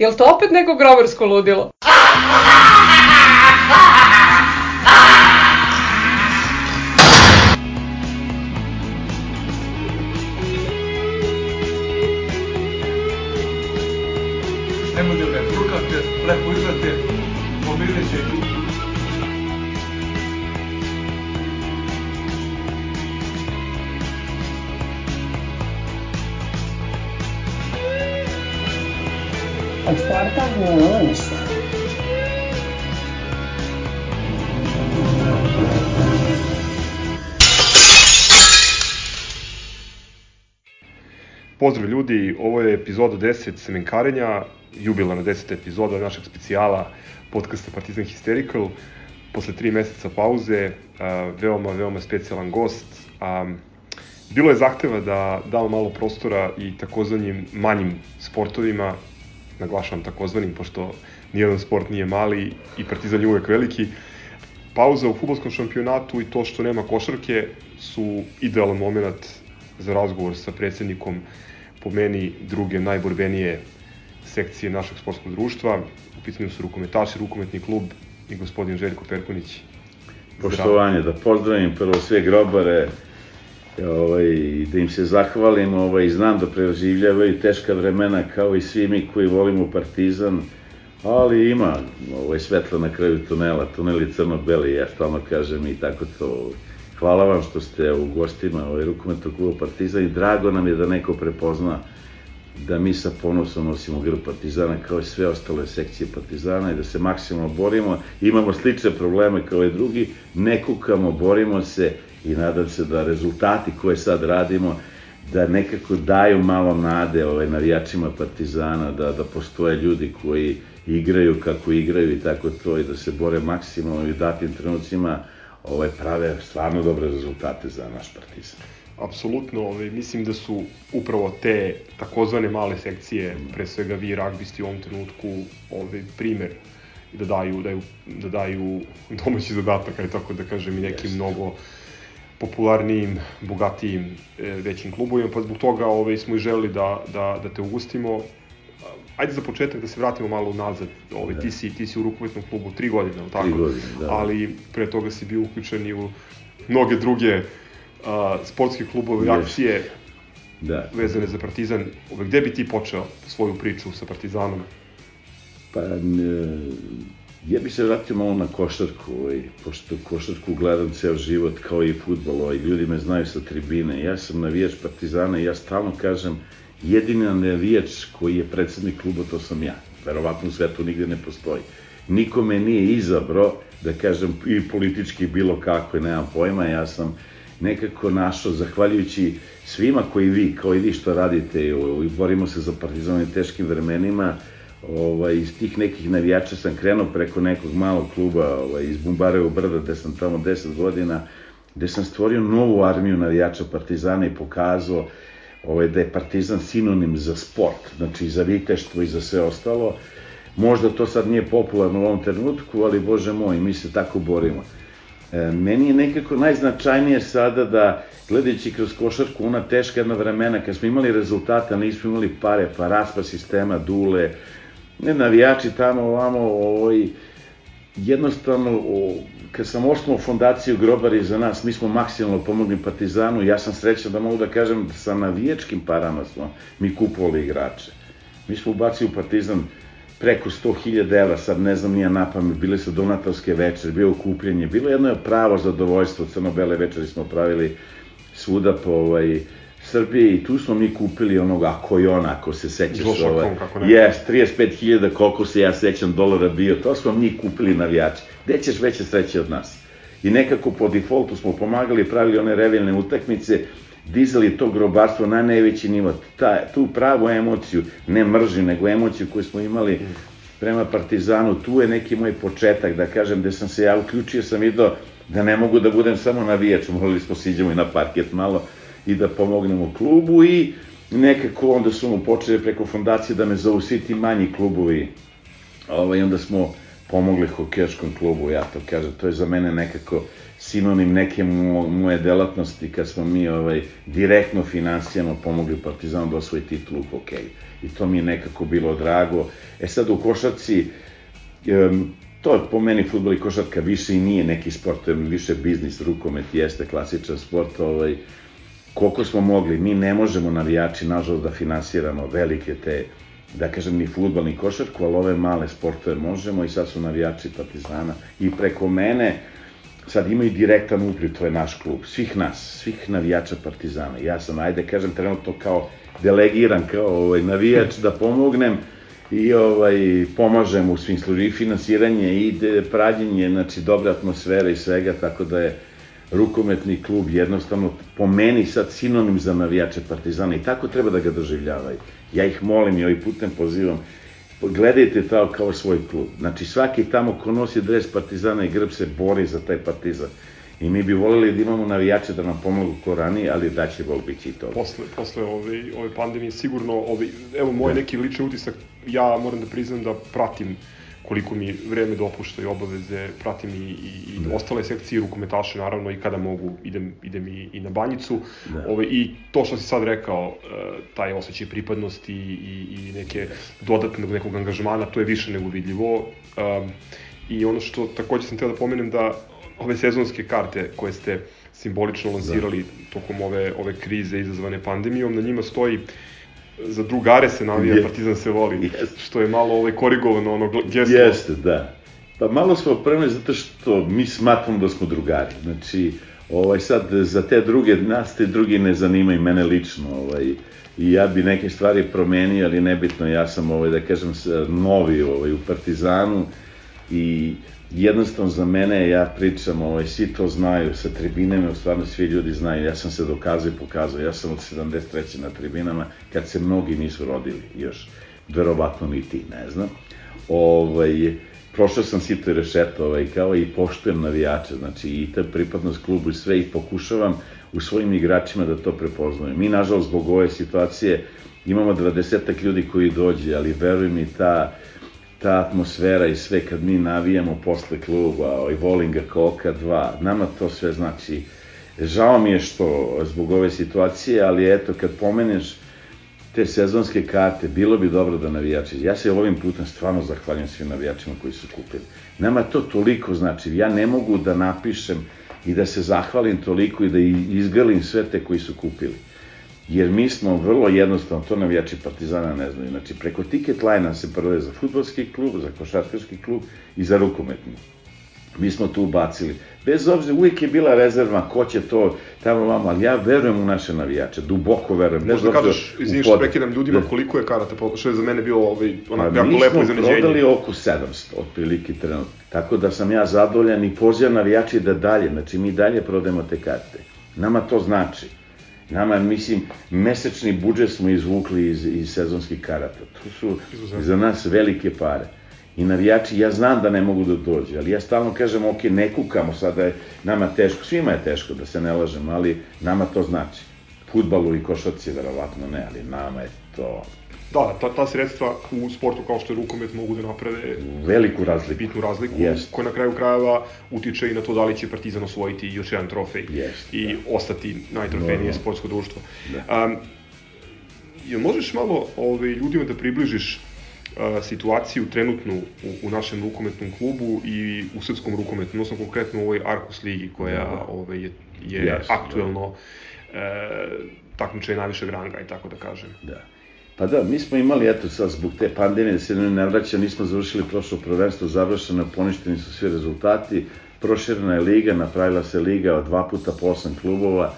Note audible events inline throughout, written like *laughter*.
Jel to opet neko grobarsko ludilo? Pozdrav ljudi, ovo je epizoda 10 Semenkarenja, jubilarna 10. epizoda našeg specijala podcasta Partizan Hysterical. Posle tri meseca pauze, a, veoma, veoma specijalan gost. Bilo je zahteva da damo malo prostora i takozvanim manjim sportovima, naglašavam takozvanim, pošto nijedan sport nije mali i Partizan je uvek veliki. Pauza u futbolskom šampionatu i to što nema košarke su idealan moment za razgovor sa predsednikom po meni druge najborbenije sekcije našeg sportskog društva. U pitanju su rukometaši, rukometni klub i gospodin Željko Perkunić. Poštovanje, da pozdravim prvo sve grobare, ovaj, da im se zahvalim, ovaj, znam da preživljavaju teška vremena kao i svi mi koji volimo Partizan, ali ima ovaj, svetlo na kraju tunela, tunel je crno-beli, ja stalno kažem i tako to. Hvala vam što ste u gostima ovaj, rukometnog kluba Partizan i drago nam je da neko prepozna da mi sa ponosom nosimo grb Partizana kao i sve ostale sekcije Partizana i da se maksimalno borimo. Imamo slične probleme kao i drugi, ne kukamo, borimo se i nadam se da rezultati koje sad radimo da nekako daju malo nade ovaj, navijačima Partizana, da, da postoje ljudi koji igraju kako igraju i tako to i da se bore maksimalno i u datim trenucima ovaj, prave stvarno dobre rezultate za naš Partizan. Apsolutno, ovaj, mislim da su upravo te takozvane male sekcije, pre svega vi ragbisti u ovom trenutku, ovaj, primer i da daju, daju, da daju domaći zadatak, aj tako da kažem, i nekim Jeste. mnogo popularnijim, bogatijim, e, većim klubovima, pa zbog toga ovaj, smo i želi da, da, da te ugustimo. Ajde za početak da se vratimo malo unazad. Ovaj, Da. ti, si, ti si u rukometnom klubu tri godine, tako? Tri godine, da. Ali pre toga si bio uključen i u mnoge druge a, sportske klubove Jeste. akcije Da. vezane za Partizan. Ove, gde bi ti počeo svoju priču sa Partizanom? Pa, n- ja bi se vratio malo na košarku, ovaj, pošto košarku gledam ceo život kao i futbol, ovaj, ljudi me znaju sa tribine. Ja sam navijač Partizana i ja stalno kažem, jedini navijač koji je predsednik kluba, to sam ja. Verovatno u svetu nigde ne postoji. Niko me nije izabrao, da kažem, i politički bilo kako, nemam pojma, ja sam nekako našao, zahvaljujući svima koji vi, kao i vi što radite, i, borimo se za partizan u ovim teškim vremenima, ovaj, iz tih nekih navijača sam krenuo preko nekog malog kluba ovaj, iz Bumbarevo brda, gde sam tamo 10 godina, gde sam stvorio novu armiju navijača Partizana i pokazao ovaj, da je Partizan sinonim za sport, znači i za viteštvo i za sve ostalo. Možda to sad nije popularno u ovom trenutku, ali bože moj, mi se tako borimo. E, meni je nekako najznačajnije sada da, gledajući kroz košarku, ona teška jedna vremena, kad smo imali rezultate, nismo imali pare, pa raspa sistema, dule, ne navijači tamo, ovamo, ovaj, jednostavno, o, kad sam osnovao fondaciju Grobari za nas, mi smo maksimalno pomogli Partizanu, ja sam srećan da mogu da kažem da sa navijačkim parama smo mi kupovali igrače. Mi smo ubacili u Partizan preko 100.000 evra, sad ne znam nija napamet, bile su donatorske večere, bio okupljenje, bilo jedno je pravo zadovoljstvo, crno-bele večeri smo pravili svuda po ovaj, Srbiji i tu smo mi kupili onog ako i ona, ako se sećaš. Zošakom, ovaj. Yes, 35.000 koliko se ja sećam dolara bio, to smo mi kupili navijači. Gde ćeš veće sreće od nas? I nekako po defaultu smo pomagali, pravili one revijalne utakmice, dizali to grobarstvo na najveći nivo, ta, tu pravu emociju, ne mržnju, nego emociju koju smo imali prema Partizanu, tu je neki moj početak, da kažem, gde sam se ja uključio, sam vidio da ne mogu da budem samo navijač, morali smo siđemo i na parket malo i da pomognemo klubu i nekako onda su mu počeli preko fondacije da me zovu svi ti manji klubovi, ovaj, onda smo pomogli hokejaškom klubu, ja to kažem, to je za mene nekako sinonim neke mo, moje delatnosti kad smo mi ovaj, direktno finansijano pomogli Partizanu da osvoji titulu u hokeju. I to mi je nekako bilo drago. E sad u košarci, um, to je po meni futbol i košarka više i nije neki sport, to je više biznis, rukomet jeste klasičan sport, ovaj, koliko smo mogli, mi ne možemo navijači, nažalost, da finansiramo velike te, da kažem, ni futbol, ni košarku, ali ove male sportove možemo i sad su navijači Partizana i preko mene, sad imaju direktan upliv, to je naš klub, svih nas, svih navijača Partizana. Ja sam, ajde kažem, trenutno kao delegiran, kao ovaj, navijač da pomognem i ovaj, pomažem u svim služi i finansiranje i prađenje, znači dobre atmosfere i svega, tako da je rukometni klub jednostavno po meni sad sinonim za navijače Partizana i tako treba da ga doživljavaju. Ja ih molim i ovaj putem pozivam, gledajte to kao svoj klub. Znači svaki tamo ko nosi dres Partizana i grb se bori za taj Partizan. I mi bi voleli da imamo navijače da nam pomogu ko ranije, ali da će Bog biti i to. Posle, posle ove, ove pandemije sigurno, ove, evo moj da. neki lični utisak, ja moram da priznam da pratim koliko mi vreme dopušta i obaveze, pratim i, i, i da. ostale sekcije rukometaše, naravno, i kada mogu, idem, idem i, i na banjicu. Da. Ove, I to što si sad rekao, e, taj osjećaj pripadnosti i, i neke dodatnog nekog angažmana, to je više nego vidljivo. Um, I ono što takođe sam teo da pomenem da ove sezonske karte koje ste simbolično lansirali da. tokom ove, ove krize izazvane pandemijom, na njima stoji za drugare se navija, je, Partizan se voli, jest. što je malo ovaj korigovano ono gesto. Jeste, da. Pa malo smo opremili zato što mi smatramo da smo drugari. Znači, ovaj sad za te druge, nas te drugi ne zanimaju mene lično, ovaj, i ja bi neke stvari promenio, ali nebitno, ja sam, ovaj, da kažem, novi ovaj, u Partizanu i jednostavno za mene, ja pričam, ovaj, svi to znaju, sa tribinama, stvarno svi ljudi znaju, ja sam se dokazao i pokazao, ja sam od 73. na tribinama, kad se mnogi nisu rodili još, verovatno ni ti, ne znam. Ovaj, prošao sam sito i rešeto, ovaj, kao i poštujem navijače, znači i ta pripadnost klubu i sve, i pokušavam u svojim igračima da to prepoznaju. Mi, nažalost, zbog ove situacije, imamo 20 ljudi koji dođe, ali veruj mi, ta ta atmosfera i sve kad mi navijamo posle kluba i volim ga koka dva, nama to sve znači, žao mi je što zbog ove situacije, ali eto kad pomeneš te sezonske karte, bilo bi dobro da navijači, ja se ovim putem stvarno zahvaljujem svim navijačima koji su kupili. Nama to toliko znači, ja ne mogu da napišem i da se zahvalim toliko i da izgrlim sve te koji su kupili jer mi smo vrlo jednostavno, to navijači Partizana ne znaju, znači preko ticket line se prve za futbolski klub, za košarkaški klub i za rukometni. Mi smo tu ubacili. Bez obzira, uvijek je bila rezerva, ko će to, tamo vamo, ali ja verujem u naše navijače, duboko verujem. Možda kažeš, izvini što prekidam ljudima, koliko je karata, što je za mene bilo ovaj, onako jako lepo iznenađenje. Mi smo prodali oko 700, otprilike trenutno. Tako da sam ja zadovoljan i pozivam navijači da dalje, znači mi dalje prodajemo te karte. Nama to znači. Nama, mislim, mesečni budžet smo izvukli iz, iz sezonskih karata. To su Izuzetno. za nas velike pare. I navijači, ja znam da ne mogu da dođe, ali ja stalno kažem, ok, ne kukamo sada, je nama teško, svima je teško, da se ne lažemo, ali nama to znači. Futbalu i košarci, verovatno ne, ali nama je to Da, ta, ta sredstva u sportu kao što je rukomet mogu da naprave veliku razliku. Bitnu razliku, yes. koja na kraju krajeva utiče i na to da li će Partizan osvojiti još jedan trofej yes, i da. ostati najtrofejnije no, no. sportsko društvo. Da. Um, jel možeš malo ovaj, ljudima da približiš uh, situaciju trenutnu u, u našem rukometnom klubu i u srpskom rukometu, odnosno konkretno u ovoj Arkus ligi koja da. ovaj, je, je yes, aktuelno da. uh, takmičaj najvišeg ranga i tako da kažem. Da. Pa da, mi smo imali, eto sad, zbog te pandemije, da se ne vraća, nismo završili prošlo prvenstvo, završeno, poništeni su svi rezultati, proširena je liga, napravila se liga od dva puta po osam klubova,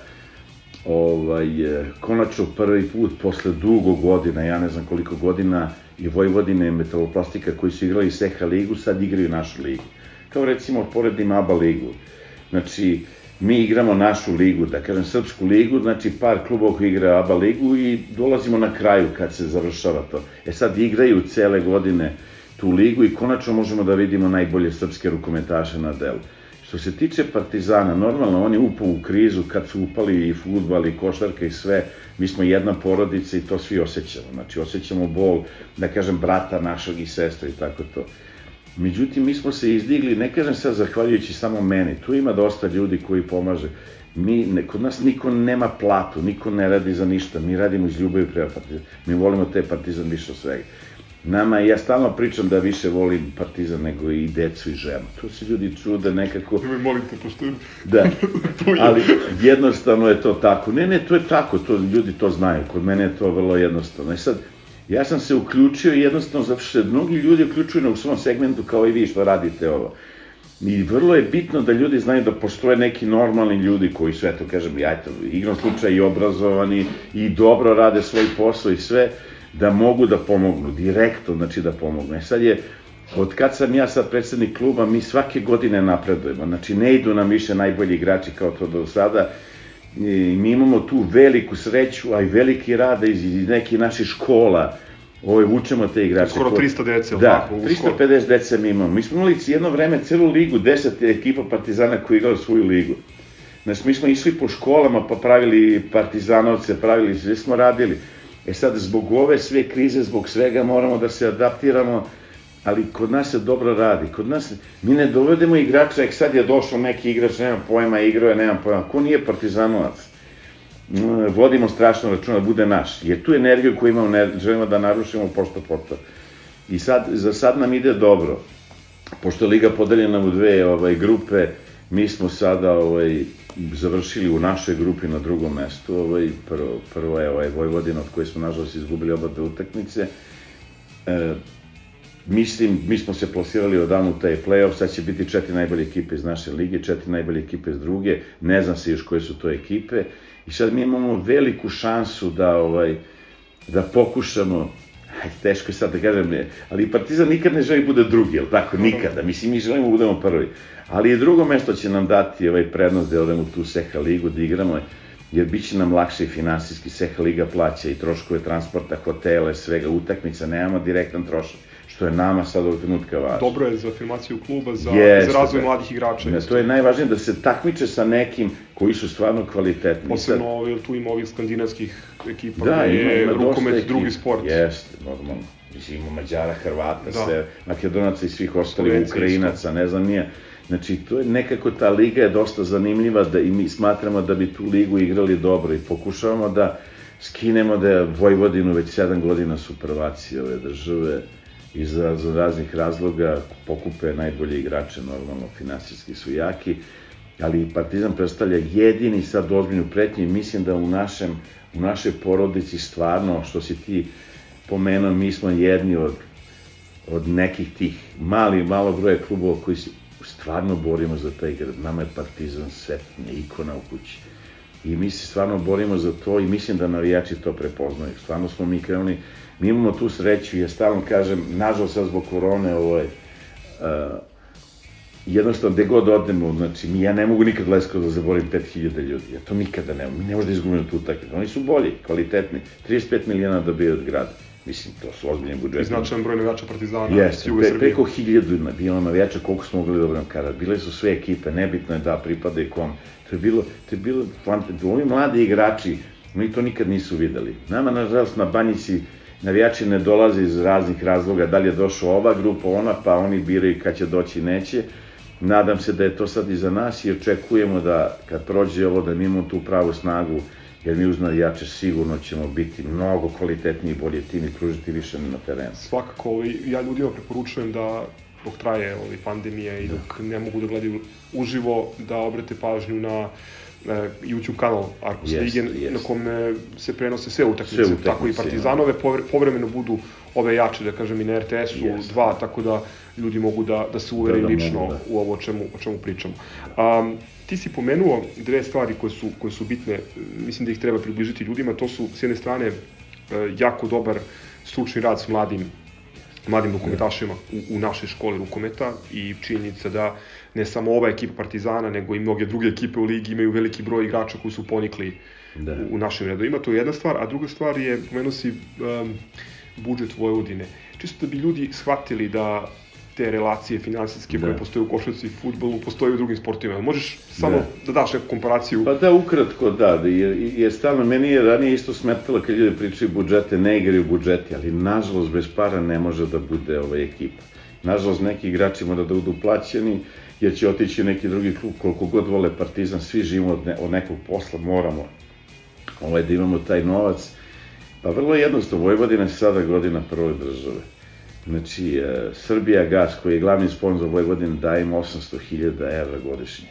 ovaj, konačno prvi put posle dugo godina, ja ne znam koliko godina, i Vojvodina i Metaloplastika koji su igrali Seha ligu, sad igraju našu ligu. Kao recimo, poredim ABA ligu. Znači, mi igramo našu ligu, da kažem srpsku ligu, znači par klubova koji igra ABA ligu i dolazimo na kraju kad se završava to. E sad igraju cele godine tu ligu i konačno možemo da vidimo najbolje srpske rukometaše na delu. Što se tiče Partizana, normalno oni upao u krizu kad su upali i futbal i košarka i sve, mi smo jedna porodica i to svi osjećamo. Znači osjećamo bol, da kažem, brata našeg i sestre i tako to. Međutim, mi smo se izdigli, ne kažem sad zahvaljujući samo meni, tu ima dosta ljudi koji pomaže. Mi, ne, kod nas niko nema platu, niko ne radi za ništa, mi radimo iz ljubavi prema Partizan. Mi volimo te Partizan više od svega. Nama, ja stalno pričam da više volim Partizan nego i decu i ženu. To se ljudi čude nekako... Nemoj, molim te, pošto... Da, *laughs* ali jednostavno je to tako. Ne, ne, to je tako, to, ljudi to znaju. Kod mene je to vrlo jednostavno. I sad, ja sam se uključio jednostavno zato što mnogi ljudi uključuju na u svom segmentu kao i vi što radite ovo. I vrlo je bitno da ljudi znaju da postoje neki normalni ljudi koji su, eto, kažem, ja, eto, igrom slučaja i obrazovani i dobro rade svoj posao i sve, da mogu da pomognu, direktno, znači da pomognu. E sad je, od kad sam ja sad predsednik kluba, mi svake godine napredujemo, znači ne idu nam više najbolji igrači kao to do sada, I mi imamo tu veliku sreću, a i veliki rade iz, iz nekih naših škola, Ove, vučemo te igrače. Skoro 300 dece, Da, tako, u 350 dece mi imamo. Mi smo imali jedno vreme celu ligu, 10 ekipa Partizana koji igrali svoju ligu. Znači, mi smo išli po školama, pa pravili partizanovce, pravili, sve smo radili. E sad, zbog ove sve krize, zbog svega, moramo da se adaptiramo, ali kod nas se dobro radi. Kod nas, mi ne dovedemo igrača, ek sad je došao neki igrač, nemam pojma, igrao je, nemam pojma. Ko nije partizanovac? Mm, vodimo strašno računa da bude naš, jer tu energiju koju imamo ne želimo da narušimo pošto poto. I sad, za sad nam ide dobro. Pošto je Liga podeljena u dve ovaj, grupe, mi smo sada ovaj, završili u našoj grupi na drugom mestu. Ovaj, prvo, prvo je ovaj, Vojvodina, od koje smo nažalost izgubili oba dve utakmice. E, mislim, mi smo se plasirali odavno u taj play-off, sad će biti četiri najbolje ekipe iz naše lige, četiri najbolje ekipe iz druge, ne znam se još koje su to ekipe, i sad mi imamo veliku šansu da, ovaj, da pokušamo, aj, teško je sad da kažem, ne, ali Partizan nikad ne želi bude drugi, jel tako, nikada, mislim, mi želimo da budemo prvi, ali i drugo mesto će nam dati ovaj prednost da odemo tu Seha ligu, da igramo, jer bit će nam lakše i finansijski, Seha liga plaća i troškove transporta, hotele, svega, utakmica, nemamo direktan trošak što je nama sad ovog trenutka važno. Dobro je za afirmaciju kluba, za, Jeste, za razvoj da. mladih igrača. Ne, to je najvažnije da se takmiče sa nekim koji su stvarno kvalitetni. Posebno ovaj, tu ima ovih skandinavskih ekipa, da, gde je ima rukomet ekipa. drugi sport. Jeste, normalno. Mislim, ima Mađara, Hrvata, Da. sve, Makedonaca i svih ostalih, Ukrajinaca, ne znam nije. Znači, to je nekako, ta liga je dosta zanimljiva da i mi smatramo da bi tu ligu igrali dobro i pokušavamo da skinemo da je Vojvodinu već 7 godina su prvaci ove države iz raz- raznih razloga pokupe najbolje igrače, normalno finansijski su jaki, ali Partizan predstavlja jedini sad ozbiljnu pretnju i mislim da u našem u našoj porodici stvarno, što si ti pomenuo, mi smo jedni od, od nekih tih mali, malo broja klubova koji se stvarno borimo za taj grad. Nama je Partizan svetinja, ikona u kući. I mi se stvarno borimo za to i mislim da navijači to prepoznaju. Stvarno smo mi krenuli, mi imamo tu sreću, ja stalno kažem, nažalost sad zbog korone, ovo je, uh, jednostavno gde god odemo, znači mi, ja ne mogu nikad Leskovac da zaborim 5000 ljudi, ja to nikada ne mogu, mi ne možemo da izgubimo tu utakmicu, oni su bolji, kvalitetni, 35 miliona dobiju od grada, mislim, to su ozbiljni I budžeti. značajan broj navijača Partizana Jeste, s juga pre, Srbije. preko hiljadu na- bilo navijača, koliko smo mogli dobro nam kada. Bile su sve ekipe, nebitno je da pripada i kom. To je bilo, to je bilo, fant- ovi mladi igrači, oni to nikad nisu videli. Nama, nažalost, na banjici navijači ne dolaze iz raznih razloga, da li je došla ova grupa, ona, pa oni biraju kad će doći, neće. Nadam se da je to sad i za nas i očekujemo da kad prođe ovo da mi imamo tu pravu snagu, jer mi uz navijače sigurno ćemo biti mnogo kvalitetniji i bolji tim i pružiti više na terenu. Svakako, ovaj, ja ljudima preporučujem da dok traje ovaj, pandemija i dok ne mogu da gledaju uživo, da obrate pažnju na YouTube kanal Arkus Jeste, Lige, jeste. na kome se prenose sve utakmice, Sve utakmice, tako i Partizanove, povre- povremeno budu ove jače, da kažem, i na RTS-u, Jeste. dva, tako da ljudi mogu da, da se uvere Da, da lično mogu, da. u ovo o čemu, o čemu pričamo. Um, ti si pomenuo dve stvari koje su, koje su bitne, mislim da ih treba približiti ljudima, to su s jedne strane e, jako dobar stručni rad s mladim mladim rukometašima u, u našoj školi rukometa i činjenica da ne samo ova ekipa Partizana, nego i mnoge druge ekipe u ligi imaju veliki broj igrača koji su ponikli Da. u, u našim redovima. To je jedna stvar, a druga stvar je, pomenuo si um, budžet Vojvodine. Čisto da bi ljudi shvatili da te relacije finansijske Da. koje postoje u košarci i futbolu, postoje u drugim sportovima. Možeš samo Da. da, daš neku komparaciju? Pa da, ukratko da, da jer, jer stalno, meni je ranije isto smetalo kad ljudi pričaju budžete, ne igraju budžeti, ali nažalost bez para ne može da bude ovaj ekipa. Nažalost neki igrači mora da budu plaćeni, jer će otići u neki drugi klub, koliko god vole Partizan, svi živimo od, ne, od nekog posla, moramo ovaj, da imamo taj novac. Pa vrlo jednostavno, Vojvodina je sada godina prve države. Znači, e, Srbija Gas, koji je glavni sponsor Vojvodine, daje im 800.000 evra godišnje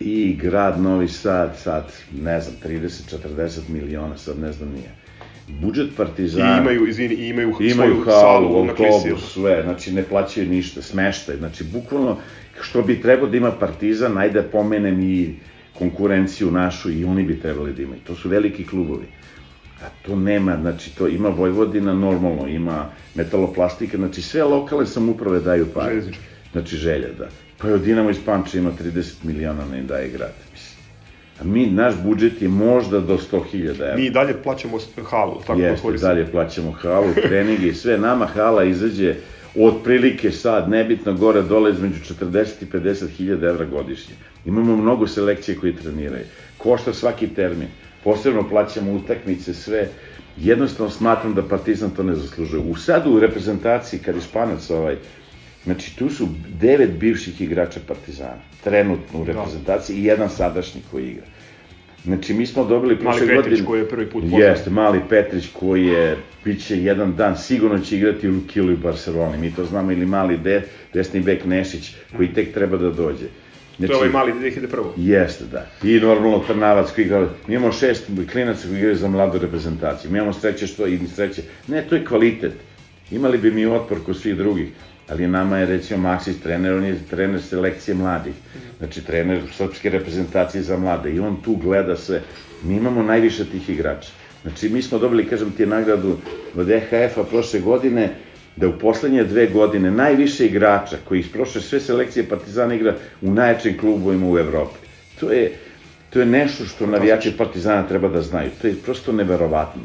i grad Novi Sad, sad, ne znam, 30-40 miliona, sad ne znam nije. Budžet I Partizana... imaju, izvini, i imaju, imaju svoju halu, salu autobus, sve, znači ne plaćaju ništa, smeštaj, znači bukvalno što bi trebao da ima Partizan, ajde pomenem i konkurenciju našu i oni bi trebali da imaju. To su veliki klubovi. A to nema, znači to ima Vojvodina normalno, ima metaloplastika, znači sve lokalne samuprave daju pare. Znači želja, da. Pa je Dinamo iz Panča ima 30 miliona ne daje grad, mi, naš budžet je možda do 100.000 evra. Mi dalje plaćamo halu, tako da Jeste, koristim. dalje plaćamo halu, treninge i sve. Nama hala izađe otprilike sad, nebitno gore dole između 40 i 50 hiljada evra godišnje. Imamo mnogo selekcije koji treniraju. Košta svaki termin. Posebno plaćamo utakmice, sve. Jednostavno smatram da Partizan to ne zaslužuje. U sad u reprezentaciji, kad je Španac ovaj, znači tu su devet bivših igrača Partizana, trenutno u reprezentaciji i jedan sadašnji koji igra. Znači, mi smo dobili Mali prošle Petrić godine... koji je prvi put pozvan. Jeste, mali Petrić koji je, bit će jedan dan, sigurno će igrati u Kilu i Barceloni, mi to znamo, ili mali de, desni bek Nešić, koji tek treba da dođe. To je ovaj mali 2001. Jeste, da. I normalno Trnavac koji igra, mi imamo šest klinaca koji igraju za mladu reprezentaciju, mi imamo sreće što i sreće. Ne, to je kvalitet. Imali bi mi otpor kod svih drugih, ali nama je recimo Maksis trener, on je trener selekcije mladih. Znači trener srpske reprezentacije za mlade i on tu gleda sve. Mi imamo najviše tih igrača. Znači mi smo dobili, kažem ti, nagradu od EHF-a prošle godine, da u poslednje dve godine najviše igrača koji iz prošle sve selekcije Partizana igra u najjačim klubovima u Evropi. To je, to je nešto što navijači Partizana treba da znaju. To je prosto neverovatno.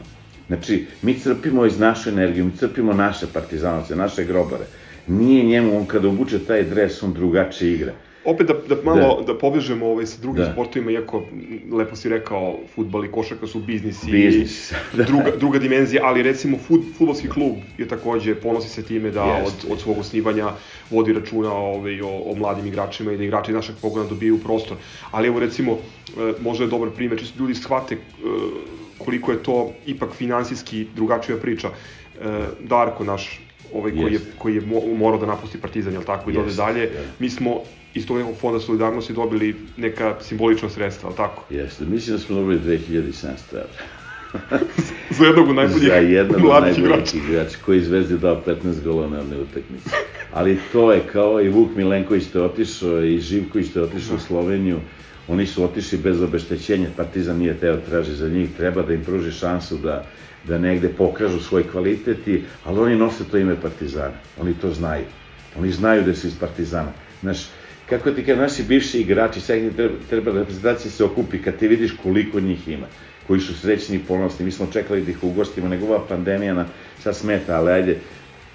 Znači, mi crpimo iz naše energije, mi crpimo naše partizanovce, naše grobare. Nije njemu, on kada obuče taj dres, on drugačije igra. Opet da, da malo da, povežemo ovaj sa drugim Da. sportovima, iako lepo si rekao, futbal i košarka su biznis i *laughs* da. druga, druga dimenzija, ali recimo fut, futbolski klub je takođe, ponosi se time da Jeste. od, od svog osnivanja vodi računa ovaj, o, o mladim igračima i da igrači našeg pogona dobiju prostor. Ali evo recimo, e, možda je dobar primer, čisto ljudi shvate e, koliko je to ipak finansijski drugačija priča. E, Darko naš, ovaj koji je, koji je mo- morao da napusti Partizan, jel tako, i dode Jeste, dalje, da. mi smo iz tog nekog fonda solidarnosti dobili neka simbolična sredstva, jel tako? Jeste, mislim da smo dobili 2700 evra. *laughs* Za jednog od najboljih za jednog od najboljih igrača. igrača koji Zvezdi dao 15 gola na jednoj utakmici. Ali to je kao i Vuk Milenković što je otišao i Živković što je otišao u Sloveniju. Oni su otišli bez obeštećenja, Partizan nije teo traži za njih, treba da im pruži šansu da, da negde pokažu svoj kvalitet, i, ali oni nose to ime Partizana, oni to znaju. Oni znaju da su iz Partizana. Znaš, kako ti kažem, naši bivši igrači, sad treba, treba reprezentacija se okupi, kad ti vidiš koliko njih ima, koji su srećni i ponosni, mi smo čekali da ih ugostimo, nego ova pandemija na, sad smeta, ali ajde,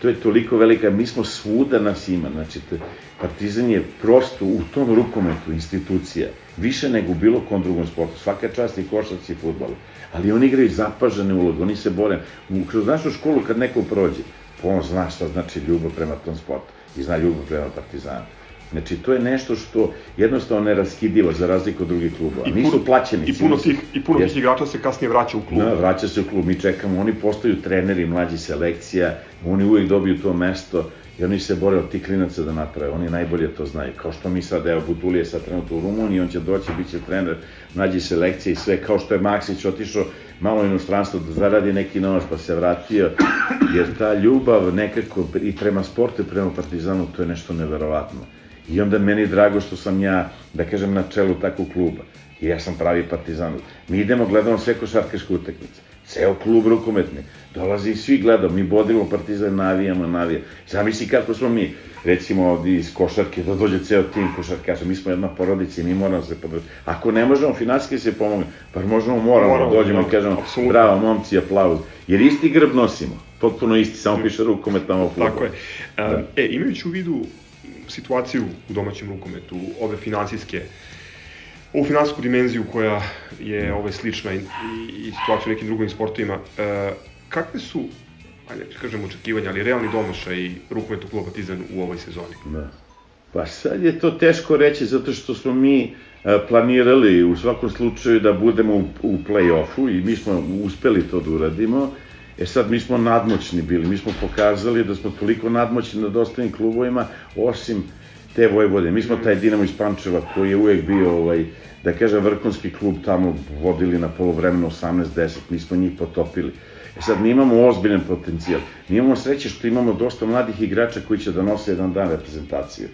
to je toliko velika, mi smo svuda nas ima, znači te, Partizan je prosto u tom rukometu institucija, više nego u bilo kom drugom sportu, svaka čast i košarci i futbalu, ali oni igraju zapažene uloge, oni se bore, U- kroz našu školu kad neko prođe, pa on zna šta znači ljubav prema tom sportu i zna ljubav prema Partizanu. Znači, to je nešto što jednostavno neraskidivo za razliku od drugih klubova. I Nisu plaćeni. I puno tih, i puno tih igrača se kasnije vraća u klub. Da, vraća se u klub, mi čekamo, oni postaju treneri mlađi selekcija, oni uvijek dobiju to mesto i oni se bore od tih klinaca da naprave, oni najbolje to znaju. Kao što mi sad, evo, Butulije je sad trenutno u Rumuniji, on će doći, bit će trener mlađi selekcije i sve, kao što je Maksić otišao malo inostranstvo da zaradi neki novac pa se vratio, jer ta ljubav nekako i prema sportu i prema Partizanu, to je nešto neverovatno. I onda meni je drago što sam ja, da kažem, na čelu takvog kluba. I ja sam pravi partizan. Mi idemo, gledamo sve košarkaške utakmice. Ceo klub rukometni. Dolazi i svi gledamo, mi bodimo partizan, navijamo, navijamo. Zamisli kako smo mi, recimo ovdje iz košarke, da dođe ceo tim košarkaša. Mi smo jedna porodica i mi moramo se podržati. Ako ne možemo finansijski se pomogne, pa možemo, moramo, Moramo, dođemo da, i kažemo, apsolutno. bravo momci, aplauz. Jer isti grb nosimo. potpuno isti, samo piše rukomet tamo futbol. Tako je. Da. E, imajući u vidu situaciju u domaćem rukometu, ove finansijske, ovu finansijsku dimenziju koja je ove, slična i, i situaciju u nekim drugim sportovima, e, kakve su, ajde da kažem očekivanja, ali realni domašaj i rukometu kluba Partizan u ovoj sezoni? Da. Pa sad je to teško reći zato što smo mi e, planirali u svakom slučaju da budemo u, u play-offu i mi smo uspeli to da uradimo. E sad mi smo nadmoćni bili, mi smo pokazali da smo toliko nadmoćni nad ostalim klubovima, osim te Vojvode. Mi smo taj Dinamo iz Pančeva koji je uvek bio, ovaj, da kažem, vrhunski klub tamo vodili na polovremeno 18-10, mi smo njih potopili. E sad, mi imamo ozbiljan potencijal. Mi imamo sreće što imamo dosta mladih igrača koji će da nose jedan dan reprezentaciju.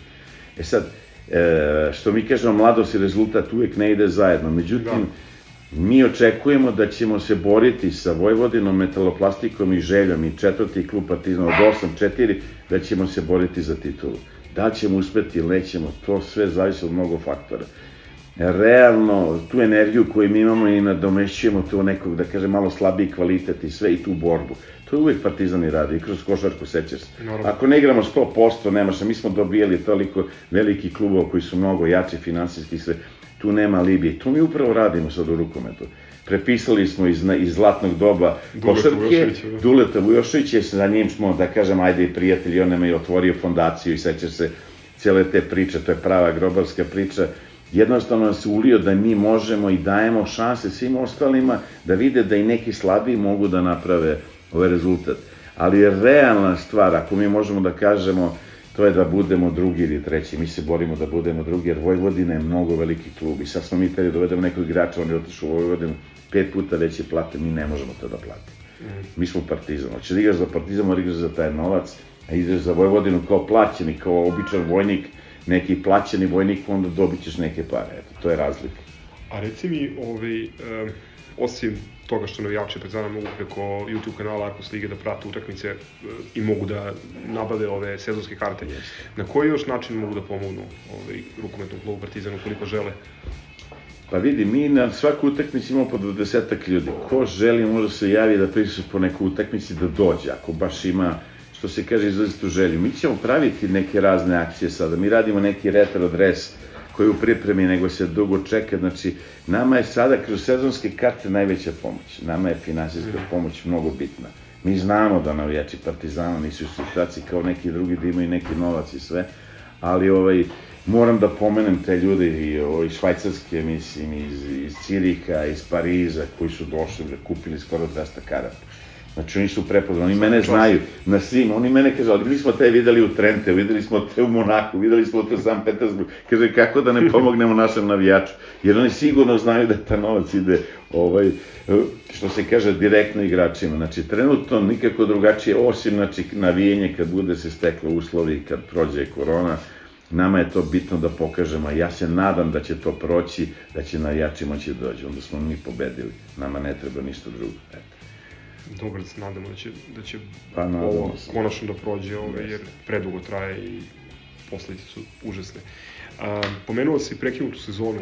E sad, e, što mi kažemo, mladost i rezultat uvek ne ide zajedno. Međutim, da. Mi očekujemo da ćemo se boriti sa Vojvodinom, metaloplastikom i željom i četvrti klub Partizan od 8-4, da ćemo se boriti za titulu. Da ćemo uspeti ili nećemo, to sve zavisi od mnogo faktora. Realno, tu energiju koju mi imamo i nadomešćujemo to nekog, da kažem, malo slabiji kvalitet i sve i tu borbu. To je uvek Partizani radi i kroz košarku sećaš se. Ako ne igramo 100%, nemaš, mi smo dobijali toliko veliki klubova koji su mnogo jači finansijski sve, tu nema Libije. To mi upravo radimo sad u rukometu. Prepisali smo iz, iz zlatnog doba košarke, da. Duleta Vujoševića, sa njim smo, da kažem, ajde i prijatelji, on nam je otvorio fondaciju i sećaš se cele te priče, to je prava grobarska priča, jednostavno se ulio da mi možemo i dajemo šanse svim ostalima da vide da i neki slabiji mogu da naprave ovaj rezultat. Ali je realna stvar, ako mi možemo da kažemo, to je da budemo drugi ili treći. Mi se borimo da budemo drugi, jer Vojvodina je mnogo veliki klub. I sad smo mi tada dovedemo nekog igrača, on je otišao u Vojvodinu, pet puta veće plate, mi ne možemo to da platimo. Mi smo partizan. Hoćeš da igraš za partizan, mora igraš za taj novac, a ideš za Vojvodinu kao plaćeni, kao običan vojnik, neki plaćeni vojnik, onda dobit ćeš neke pare. Eto, to je razlika. A reci mi, ovaj, um, osim toga što navijači Partizana mogu preko YouTube kanala Arkus Lige da prate utakmice e, i mogu da nabave ove sezonske karte. Na koji još način mogu da pomognu ovaj, rukometnom klubu Partizanu koliko žele? Pa vidi, mi na svaku utakmicu imamo po 20 ljudi. Ko želi može se javi da prisu po neku utakmici da dođe, ako baš ima što se kaže izlazitu želju. Mi ćemo praviti neke razne akcije sada. Mi radimo neki retro dres koji je u pripremi, nego se dugo čeka. Znači, nama je sada kroz sezonske karte najveća pomoć. Nama je finansijska pomoć mnogo bitna. Mi znamo da navijači Partizana nisu u situaciji kao neki drugi da imaju neki novac i sve, ali ovaj, moram da pomenem te ljude i ovaj, švajcarske, mislim, iz, iz Cirika, iz Pariza, koji su došli kupili skoro 200 karata. Znači oni su prepoznani, oni mene znaju. Na svim, oni mene kažu, ali mi smo te videli u Trente, videli smo te u Monaku, videli smo te u San Petersburg, kaže kako da ne *laughs* pomognemo našem navijaču, jer oni sigurno znaju da ta novac ide, ovaj, što se kaže, direktno igračima. Znači trenutno nikako drugačije, osim znači, navijenje kad bude se steklo uslovi, kad prođe korona, nama je to bitno da pokažemo, ja se nadam da će to proći, da će navijači moći da dođu, onda smo mi pobedili, nama ne treba ništa drugo. Eto dobro se nadamo da će, da će pa, ovo se. konačno da prođe, ove, jer predugo traje i posledice su užasne. A, pomenuo si prekinutu sezonu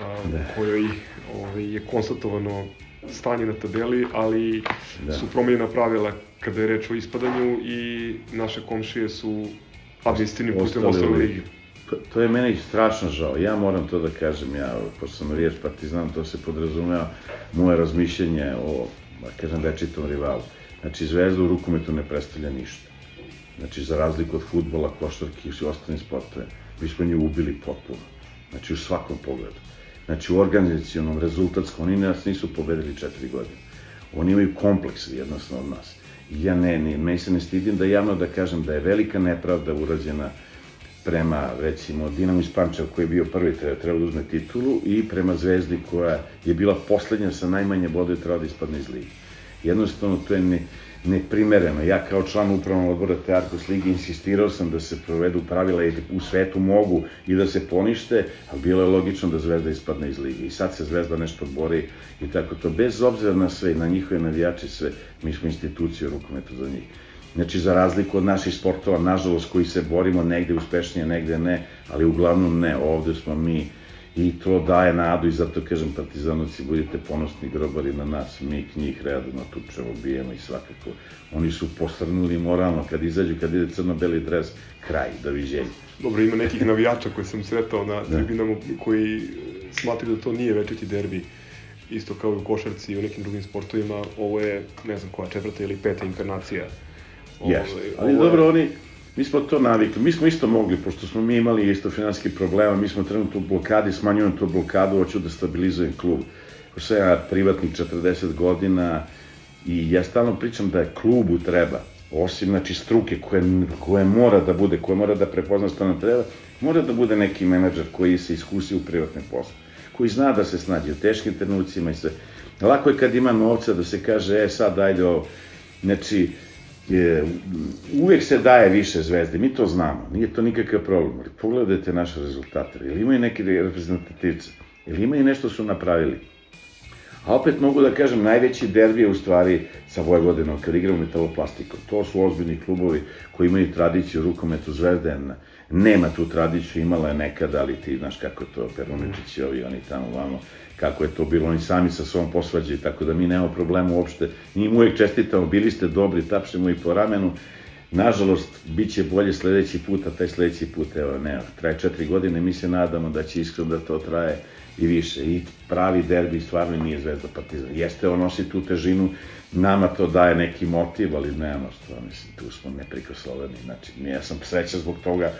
a, da. u kojoj ove, je konstatovano stanje na tabeli, ali da. su promenjena pravila kada je reč o ispadanju i naše komšije su administrativnim putem ostali u ligi. To, to je meni strašno žao. Ja moram to da kažem, ja, pošto sam riječ partizan, to se podrazumeva moje razmišljenje o da kažem večitom rivalu. Znači, Zvezda u rukometu ne predstavlja ništa. Znači, za razliku od futbola, košarke i svi ostali sportove, mi smo nju ubili potpuno. Znači, u svakom pogledu. Znači, u organizacijonom, rezultatskom, oni nas nisu pobedili četiri godine. Oni imaju kompleks jednostavno od nas. Ja ne, ne, me se ne stidim da javno da kažem da je velika nepravda urađena prema, recimo, Dinamo iz Pančeva koji je bio prvi, treba, da uzme titulu, i prema Zvezdi koja je bila poslednja sa najmanje bodova treba da ispadne iz ligi. Jednostavno, to je ne, neprimereno. Ja kao član upravnog odbora te Arkus Ligi insistirao sam da se provedu pravila i u svetu mogu i da se ponište, ali bilo je logično da Zvezda ispadne iz ligi. I sad se Zvezda nešto bori i tako to. Bez obzira na sve, na njihove navijače sve, mi smo institucije u rukometu za njih. Znači, za razliku od naših sportova, nažalost, koji se borimo negde uspešnije, negde ne, ali uglavnom ne. Ovde smo mi I to daje nadu i zato kažem partizanovci budite ponosni grobari na nas, mi njih redovno tučemo, bijemo i svakako. Oni su posrnuli moralno kad izađu, kad ide crno-beli dres, kraj, doviđenja. Dobro, ima nekih navijača koje sam sretao na Da. tribinama koji smatraju da to nije večiti derbi isto kao i u košarci i u nekim drugim sportovima, ovo je, ne znam koja, četvrta ili peta inkarnacija. Jeste, Ovaj, ali ovo je- dobro, oni, mi smo to navikli, mi smo isto mogli, pošto smo mi imali isto finanski problema, mi smo trenutno u blokadi, smanjujem tu blokadu, hoću da stabilizujem klub. Pošto sam ja privatnik 40 godina i ja stalno pričam da je klubu treba, osim znači struke koje, koje mora da bude, koje mora da prepozna što nam treba, mora da bude neki menadžer koji se iskusi u privatnom poslu, koji zna da se snađe u teškim trenucima i sve. Lako je kad ima novca da se kaže, e sad ajde ovo, znači, je, uvijek se daje više zvezde, mi to znamo, nije to nikakav problem, ali pogledajte naše rezultate, ili imaju neki reprezentativce, ili imaju nešto su napravili. A opet mogu da kažem, najveći derbi je u stvari sa Vojvodinom, kad igramo metaloplastikom. To su ozbiljni klubovi koji imaju tradiciju rukometu Zvezda. Nema tu tradiciju, imala je nekada, ali ti znaš kako je to, Peruničić i ovi, oni tamo vamo, kako je to bilo, oni sami sa svom posvađaju, tako da mi nemamo problema uopšte. Njim uvijek čestitamo, bili ste dobri, tapšemo i po ramenu. Nažalost, bit će bolje sledeći put, a taj sledeći put, evo, ne, traje četiri godine, mi se nadamo da će iskreno da to traje i više. I pravi derbi stvarno nije Zvezda Partizan. Jeste, on nosi tu težinu, nama to daje neki motiv, ali nemamo što, mislim, tu smo neprikosloveni. Znači, ja sam srećan zbog toga,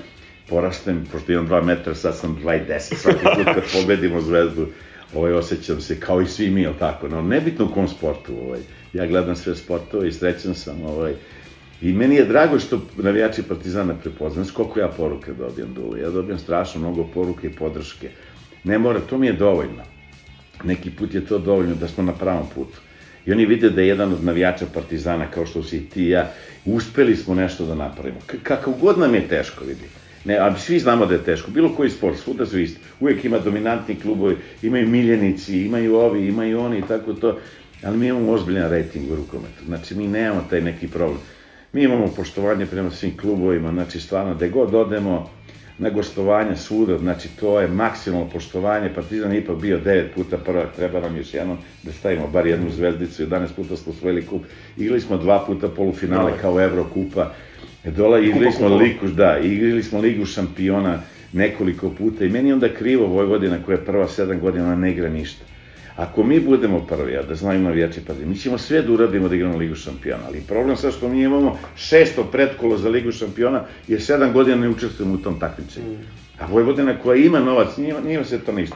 porastem, pošto imam 2 metra, sad sam 2,10, svaki put kad *laughs* pobedimo Zvezdu, ovaj, osjećam se kao i svi mi, jel tako, no, nebitno u kom sportu, ovaj, ja gledam sve sportove i srećan sam, ovaj, I meni je drago što navijači Partizana prepoznaju. Koliko ja poruka dobijam dole? Ja dobijam strašno mnogo poruke i podrške. Ne mora, to mi je dovoljno. Neki put je to dovoljno da smo na pravom putu. I oni vide da je jedan od navijača Partizana, kao što si i ti i ja, uspeli smo nešto da napravimo. K kakav god nam je teško, vidi. Ne, ali svi znamo da je teško. Bilo koji sport, svuda su isti. Uvijek ima dominantni klubovi, imaju miljenici, imaju ovi, imaju oni i tako to. Ali mi imamo ozbiljan rating u rukometu. Znači, mi nemamo taj neki problem. Mi imamo poštovanje prema svim klubovima, znači stvarno, gde god odemo na gostovanja svuda, znači to je maksimalno poštovanje, Partizan je ipak bio devet puta prvak, treba nam još jednom da stavimo bar jednu zvezdicu, 11 puta smo osvojili kup, igrali smo dva puta polufinale kao Evrokupa, Dola igrali smo ligu, da, igrali smo ligu šampiona nekoliko puta i meni je onda krivo Vojvodina koja je prva sedam godina, ona ne igra ništa. Ako mi budemo prvi, a da znaju navijači pa mi ćemo sve da uradimo da igramo Ligu šampiona, ali problem sad što mi imamo šesto predkolo za Ligu šampiona, jer sedam godina ne učestvujemo u tom takmičenju. A Vojvodina koja ima novac, njima, njima se to ne.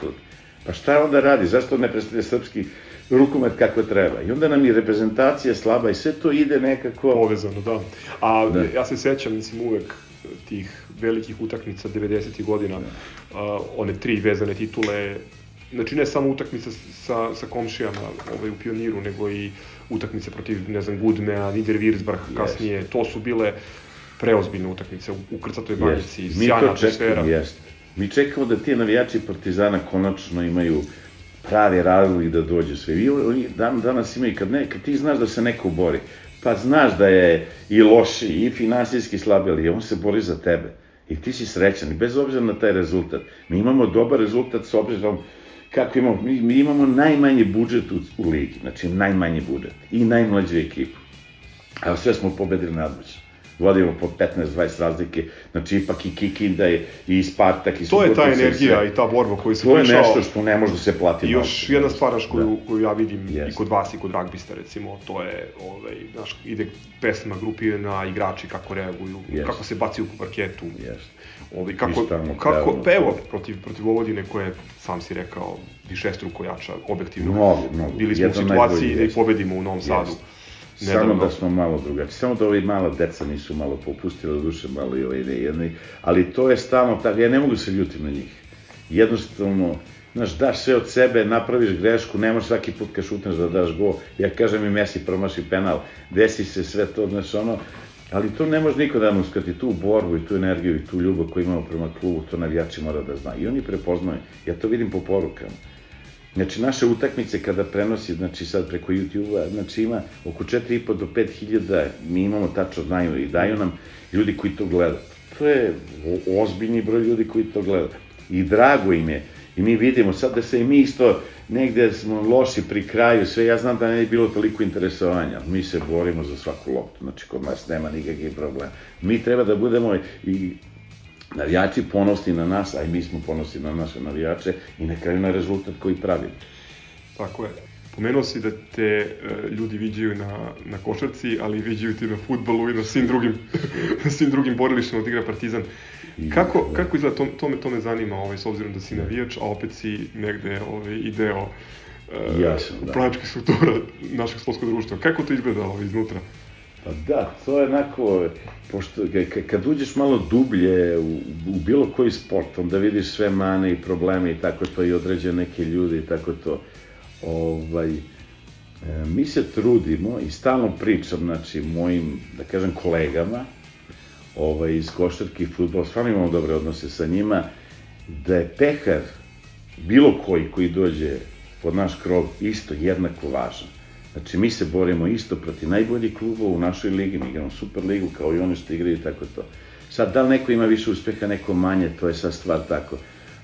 Pa šta onda radi? Zašto ne predstavlja srpski rukomet kako treba? I onda nam je reprezentacija slaba i sve to ide nekako... Povezano, da. A Da. ja se sećam, mislim, uvek tih velikih utakmica 90. godina, a, one tri vezane titule, znači ne samo utakmice sa, sa komšijama ovaj, u pioniru, nego i utakmice protiv, ne znam, Gudmea, Niederwirzbach kasnije, to su bile preozbiljne utakmice u, u Krcatoj banjici, sjajna to atmosfera. jest. Mi čekamo da ti navijači Partizana konačno imaju pravi razlog da dođu sve. I oni dan, danas imaju, kad, ne, kad ti znaš da se neko bori, pa znaš da je i loši, i finansijski slabi, ali on se bori za tebe. I ti si srećan, bez obzira na taj rezultat. Mi imamo dobar rezultat s obzirom kako imamo, mi, mi imamo najmanji budžet u, u ligi, znači najmanji budžet i najmlađu ekipu. A sve smo pobedili nadmoćno. Vodimo po 15-20 razlike, znači ipak i Kikinda je, i Spartak, i To je ta i energija sve. i ta borba koju se To je pričao. nešto što ne može da se plati. I još jedna stvar naš, koju, koju ja vidim i Jest. kod vas i kod ragbista recimo, to je, ovaj, znaš, ide pesma grupirana, igrači kako reaguju, Jest. kako se bacaju po parketu, Jest. Ovaj, kako, I stalno kako, pa evo, protiv, protiv Vojvodine koja je, sam si rekao, višestruko jača, objektivno. Mnogo, mnogo. Bili smo u Jedan situaciji da jest. pobedimo u Novom Sadu. Jest. Samo da smo malo drugačiji, samo da ovi mala deca nisu malo popustila duše, malo i ovaj jedni, ali to je stalno tako, ja ne mogu se ljutim na njih. Jednostavno, znaš, daš sve od sebe, napraviš grešku, ne možeš svaki put kad šutneš da daš go, ja kažem i Messi promaši penal, desi se sve to, znaš, ono, ali to ne može niko da nam uskrati, tu borbu i tu energiju i tu ljubav koju imamo prema klubu, to navijači mora da zna. I oni prepoznaju, ja to vidim po porukama. Znači, naše utakmice kada prenosi, znači sad preko YouTube-a, znači ima oko 4,5 do 5 hiljada, mi imamo tačno znaju i daju nam ljudi koji to gledaju. To je ozbiljni broj ljudi koji to gledaju. I drago im je. I mi vidimo sad da se i mi isto negde smo loši pri kraju, sve ja znam da ne je bilo toliko interesovanja, mi se borimo za svaku loptu, znači kod nas nema nikakvih problema. Mi treba da budemo i navijači ponosni na nas, a i mi smo ponosni na naše navijače i na kraju na rezultat koji pravimo. Tako je. Pomenuo si da te e, ljudi viđaju na, na košarci, ali viđaju ti na futbolu i na svim drugim, na *laughs* svim drugim borilištima od igra Partizan. Kako, da. kako izgleda, to, to, me, to me zanima, ovaj, s obzirom da si navijač, a opet si negde ovaj, i deo e, Jasno, da. upravljačkih struktura našeg sportskog društva. Kako to izgleda ovaj, iznutra? Pa da, to je onako, pošto ka- kad uđeš malo dublje u, u bilo koji sport, onda vidiš sve mane i probleme i tako to i određene neke ljude i tako to. Ovaj, e, mi se trudimo i stalno pričam, znači, mojim, da kažem, kolegama, ovaj, iz košarke i futbola, stvarno imamo dobre odnose sa njima, da je pehar, bilo koji koji dođe pod naš krov, isto jednako važan. Znači, mi se borimo isto protiv najboljih klubova u našoj ligi, mi igramo super ligu kao i oni što igraju tako to. Sad, da li neko ima više uspeha, neko manje, to je sad stvar tako.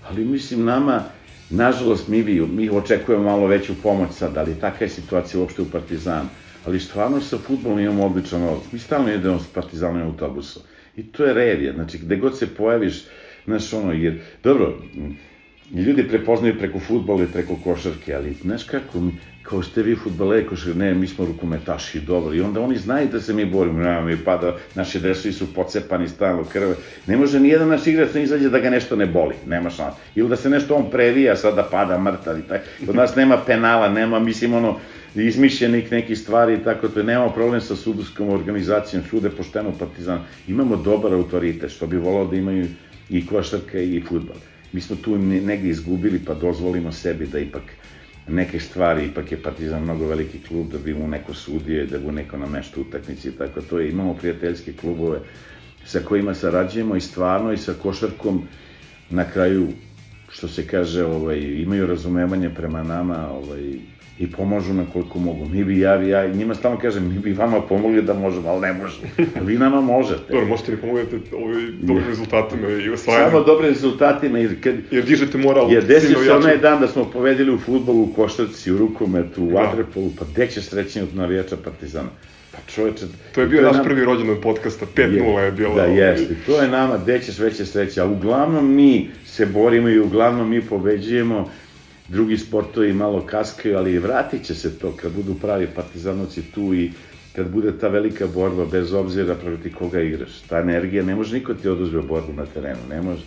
Ali mislim, nama, nažalost, mi, bi, mi očekujemo malo veću pomoć sad, ali taka je situacija uopšte u Partizanu. Ali stvarno sa futbolom imamo odličan odnos. Mi stalno idemo s Partizanom autobusom. I to je revija, znači gde god se pojaviš, znaš ono, jer, dobro, ljudi prepoznaju preko futbola i preko košarke, ali znaš kako, kao ste vi futbaleri, košar, ne, mi smo rukometaši, dobro, i onda oni znaju da se mi borimo, nema mi pada, naši dresovi su pocepani stalno krve, ne može ni jedan naš igrač da izađe da ga nešto ne boli, nema šansa, ili da se nešto on previja, sad da pada mrtav i tako, kod nas nema penala, nema, mislim, ono, izmišljenih nekih stvari i tako to, nemamo problem sa sudskom organizacijom, sude pošteno partizan, imamo dobar autoritet, što bi volao da imaju i košarka i futbal. Mi smo tu ne- negdje izgubili, pa dozvolimo sebi da ipak neke stvari, ipak je Partizan mnogo veliki klub, da bi mu neko sudio, da bi mu neko namešta utakmici i tako to je. Imamo prijateljske klubove sa kojima sarađujemo i stvarno i sa košarkom na kraju što se kaže, ovaj, imaju razumevanje prema nama, ovaj, i pomažu na koliko mogu. Mi bi, ja, ja njima stalno kažem, mi bi vama pomogli da možemo, ali ne možemo. *laughs* Vi nama možete. Dobro, možete mi pomognete ovaj, dobrim rezultatima i osvajanjem, Samo dobre rezultatima, jer, kad, jer dižete moral jer desio se onaj dan da smo povedeli u futbolu, u košarci, u rukometu, u Da. vaterpolu, pa gde će srećenje od navijača Partizana? Pa čoveče... To je bio naš nam- prvi rođendan podcasta, 5-0 je bilo. Da, ovaj, jeste. To je nama, gde ćeš veće sreće. A uglavnom mi se borimo i uglavnom mi pobeđujemo. Drugi sportovi malo kaskaju, ali vratit će se to kad budu pravi partizanovci tu i kad bude ta velika borba, bez obzira protiv koga igraš. Ta energija, ne može niko ti oduzme borbu na terenu, ne može.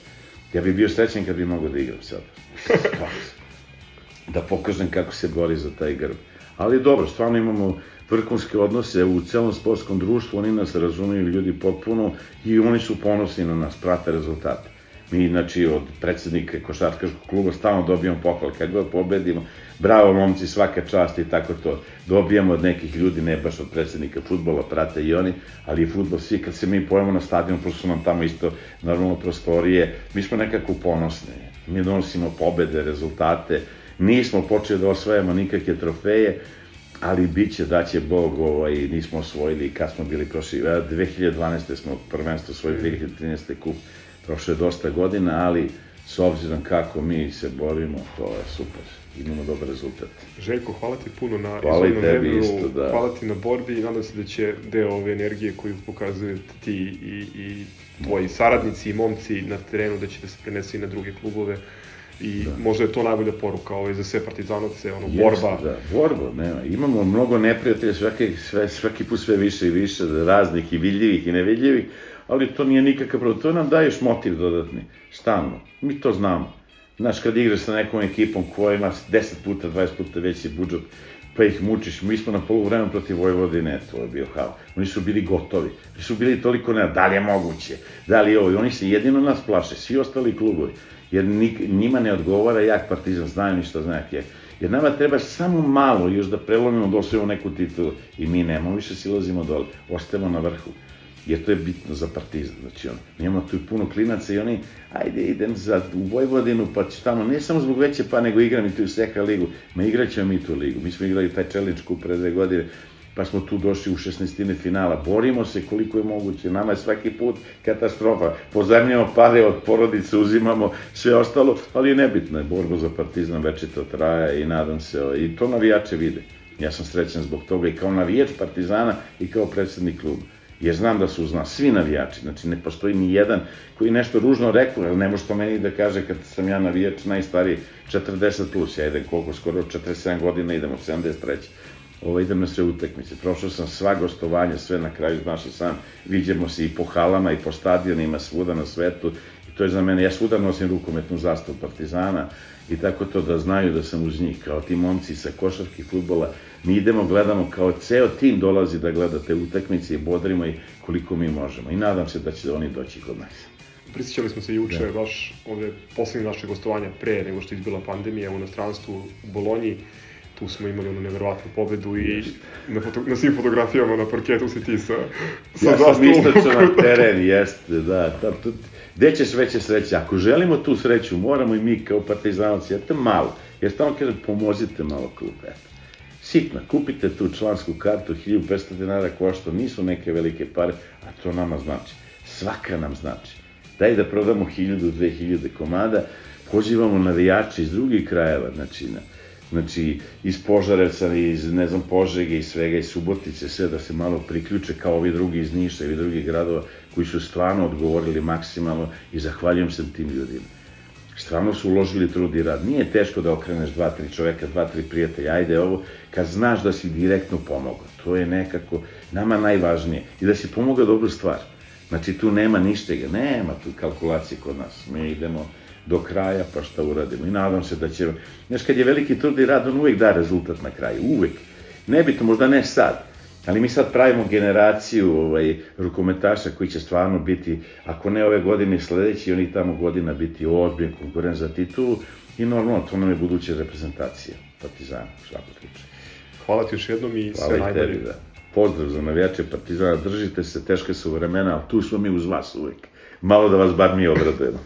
Ja bih bio srećen kad bi mogao da igram sad. *laughs* da pokažem kako se bori za taj grb. Ali dobro, stvarno imamo vrhunske odnose u celom sportskom društvu, oni nas razumeju ljudi potpuno i oni su ponosni na nas, prate rezultate. Mi, znači, od predsednika košarkaškog kluba stalno dobijamo pohval, kad god pobedimo, bravo momci, svaka čast i tako to. Dobijamo od nekih ljudi, ne baš od predsednika futbola, prate i oni, ali i futbol, svi kad se mi pojemo na stadion, pošto su nam tamo isto normalno prostorije, mi smo nekako ponosni. Mi donosimo pobede, rezultate, nismo počeli da osvajamo nikakve trofeje, ali bit će da će Bog, ovaj, nismo osvojili kad smo bili prošli, a, 2012. smo prvenstvo osvojili, 2013. kup, prošlo je dosta godina, ali s obzirom kako mi se borimo, to je super, imamo dobar rezultat. Željko, hvala ti puno na Hvala i izdvojenom tebi vremenu, isto, da. hvala ti na borbi i nadam se da će deo ove energije koju pokazujete ti i, i tvoji saradnici i momci na terenu da će da se prenese i na druge klubove i možda je to najbolja poruka ovaj, za sve partizanovce, ono, borba. Jeste, da, borba, nema. Imamo mnogo neprijatelja, svaki, sve, svaki put sve više i više, raznih i vidljivih i nevidljivih, ali to nije nikakav problem. To nam daješ motiv dodatni, stalno. Mi to znamo. Znaš, kad igraš sa nekom ekipom koja ima 10 puta, 20 puta veći budžet, pa ih mučiš. Mi smo na poluvremenu protiv Vojvodine, to je bio hao. Oni su bili gotovi. Oni su bili toliko ne, da li je moguće, da li je ovo. I oni se jedino nas plaše, svi ostali klubovi. Jer njima ne odgovara jak partizan, znaju ni šta zna jak. Jer nama treba samo malo još da prelomimo da osvojimo neku titulu. I mi nemamo više silazimo dole, ostajemo na vrhu jer to je bitno za partizan, znači mi imamo tu i puno klinaca i oni, ajde idem za, u Vojvodinu, pa ću tamo, ne samo zbog veće pa, nego igram i tu Seka ligu, ma igraćemo mi tu ligu, mi smo igrali taj challenge kup pre dve godine, pa smo tu došli u 16. finala. Borimo se koliko je moguće, nama je svaki put katastrofa. Pozajemljamo pare od porodice, uzimamo sve ostalo, ali je nebitno je, borba za partizan večito traja i nadam se, i to navijače vide. Ja sam srećan zbog toga i kao navijač Partizana i kao predsednik kluba. Jer znam da su uz nas svi navijači, znači ne postoji ni jedan koji nešto ružno rekao, ali ne može to meni da kaže kad sam ja navijač najstariji 40 plus, ja idem koliko skoro 47 godina, idemo 73 ovo, idem na sve utakmice. Prošao sam sva gostovanja, sve na kraju, znaš i sam, viđemo se i po halama i po stadionima, svuda na svetu. I to je za mene, ja svuda nosim rukometnu zastavu Partizana i tako to da znaju da sam uz njih, kao ti momci sa košarki futbola. Mi idemo, gledamo, kao ceo tim dolazi da gleda te utakmice i bodrimo i koliko mi možemo. I nadam se da će oni doći kod nas. Prisjećali smo se juče, da. baš ovde poslednje naše gostovanja pre nego što je izbila pandemija u inostranstvu u Bolonji tu smo imali onu neverovatnu pobedu i na, foto, na svim fotografijama na parketu si ti sa, sa ja sam isto na *laughs* teren, jeste, da, da, tu, gde ćeš veće sreće? Ako želimo tu sreću, moramo i mi kao partizanovci, eto malo, jer tamo kažem, pomozite malo klub, eto. Sitno, kupite tu člansku kartu, 1500 dinara košta, nisu neke velike pare, a to nama znači. Svaka nam znači. Daj da prodamo 1000, 2000 komada, pozivamo navijače iz drugih krajeva, znači, na, znači iz Požarevca, iz ne znam Požege i svega iz Subotice, sve da se malo priključe kao ovi drugi iz Niša i drugih gradova koji su stvarno odgovorili maksimalno i zahvaljujem se tim ljudima. Stvarno su uložili trud i rad. Nije teško da okreneš dva, tri čoveka, dva, tri prijatelja, ajde ovo, kad znaš da si direktno pomogao. To je nekako nama najvažnije. I da si pomogao dobru stvar. Znači tu nema ništega, nema tu kalkulacije kod nas. Mi idemo do kraja, pa šta uradimo. I nadam se da će, znaš, kad je veliki trud i rad, on uvek da rezultat na kraju, uvek. Nebitno, možda ne sad, ali mi sad pravimo generaciju ovaj, rukometaša koji će stvarno biti, ako ne ove godine, sledeći, oni tamo godina biti ozbiljen konkurent za titulu i normalno, to nam je buduća reprezentacija Partizana, u svakom slučaju. Hvala ti još jednom i Hvala sve najbolje. Tebi, da. Pozdrav za navijače Partizana, držite se, teške su vremena, ali tu smo mi uz vas uvek. Malo da vas bar mi odradujemo.